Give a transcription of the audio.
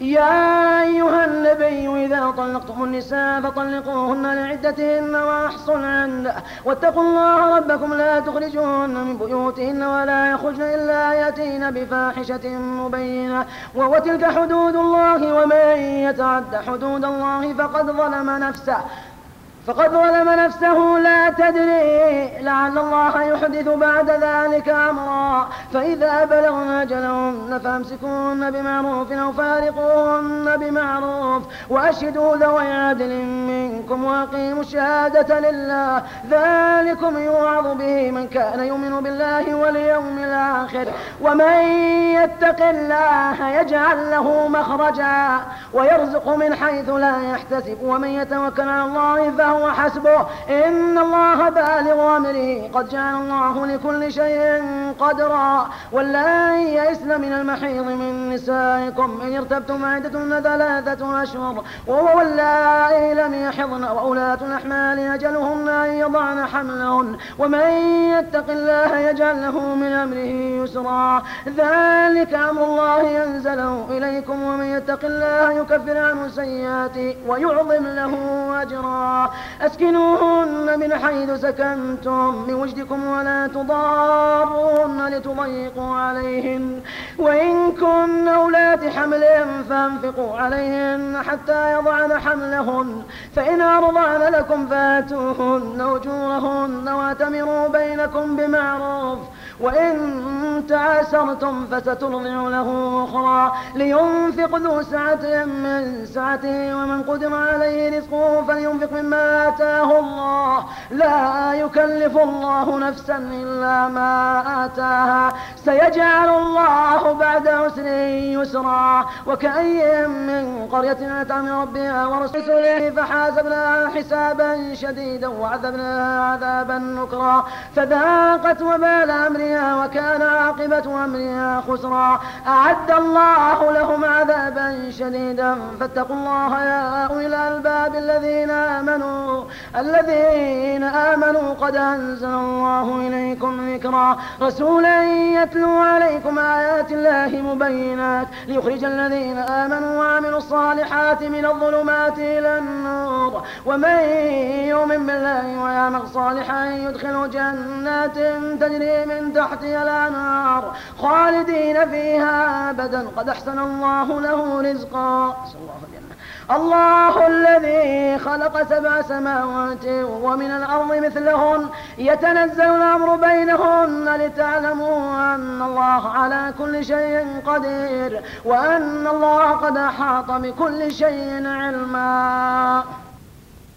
يا أيها النبي إذا طلقتم النساء فطلقوهن لعدتهن وأحصوا العدة واتقوا الله ربكم لا تخرجوهن من بيوتهن ولا يخرجن إلا يأتين بفاحشة مبينة. وتلك حدود الله ومن يتعد حدود الله فقد ظلم نفسه. فقد ظلم نفسه لا تدري لعل الله يحدث بعد ذلك أمرا. فإذا بلغن أجلهن فأمسكوهن بمعروف أو فارقوهن بمعروف وأشهدوا ذوي عدل منكم وأقيموا الشهادة لله. ذلكم يوعظ به من كان يؤمن بالله واليوم الآخر. ومن يتق الله يجعل له مخرجا ويرزق من حيث لا يحتسب. ومن يتوكل على الله فهو هو حسبه إن الله بالغ أمره. قد جعل الله لكل شيء قدرا. واللائي يئسن من المحيض من نسائكم. إن ارتبتم عدتهن ثلاثة أشهر. وهو اللائي لم يحضن. وأولاة الأحمال أجلهن أن يضعن حملهن ومن يتق الله يجعل له من أمره يسرا. ذلك أمر الله ينزله إليكم ومن يتق الله يكفر عنه سيئاته ويعظم له أجرا. أسكنوهن من حيث سكنتم من وجدكم ولا تضاروهن لتضيقوا عليهن. وإن كن أولاة حمل فأنفقوا عليهن حتى يضعن حملهن فإن أرضعن لكم فاتوهن. أجورهن وأتمروا بينكم بمعروف وإن تعاسرتم فسترضع له أخرى لينفق ذو سعة من سعته ومن قدر عليه رزقه فلينفق مما آتاه الله. لا يكلف الله نفسا إلا ما آتاها. سيجعل الله بعد عسر يسرا. وكأي من قرية أتى من ربها ورسله فحاسبناها حسابا شديدا وعذبناها عذابا نكرا. فذاقت وبال أمرها أمرها وكان عاقبة أمرها خسرا. أعد الله لهم عذابا شديدا. فاتقوا الله يا أولي الألباب الذين آمنوا. الذين آمنوا قد أنزل الله إليكم ذكرا. رسولا يتلو عليكم آيات الله مبينات. ليخرج الذين آمنوا الصالحات من الظلمات إلى النور. ومن يؤمن بالله ويعمل صالحا يدخل جنات تجري من تحتها الأنهار خالدين فيها أبدا. قد أحسن الله له رزقا. الله الجنة الله الذي خلق سبع سماوات ومن الأرض مثلهن يتنزل الأمر بينهن لتعلموا أن الله على كل شيء قدير وأن الله قد أحاط بكل شيء علما.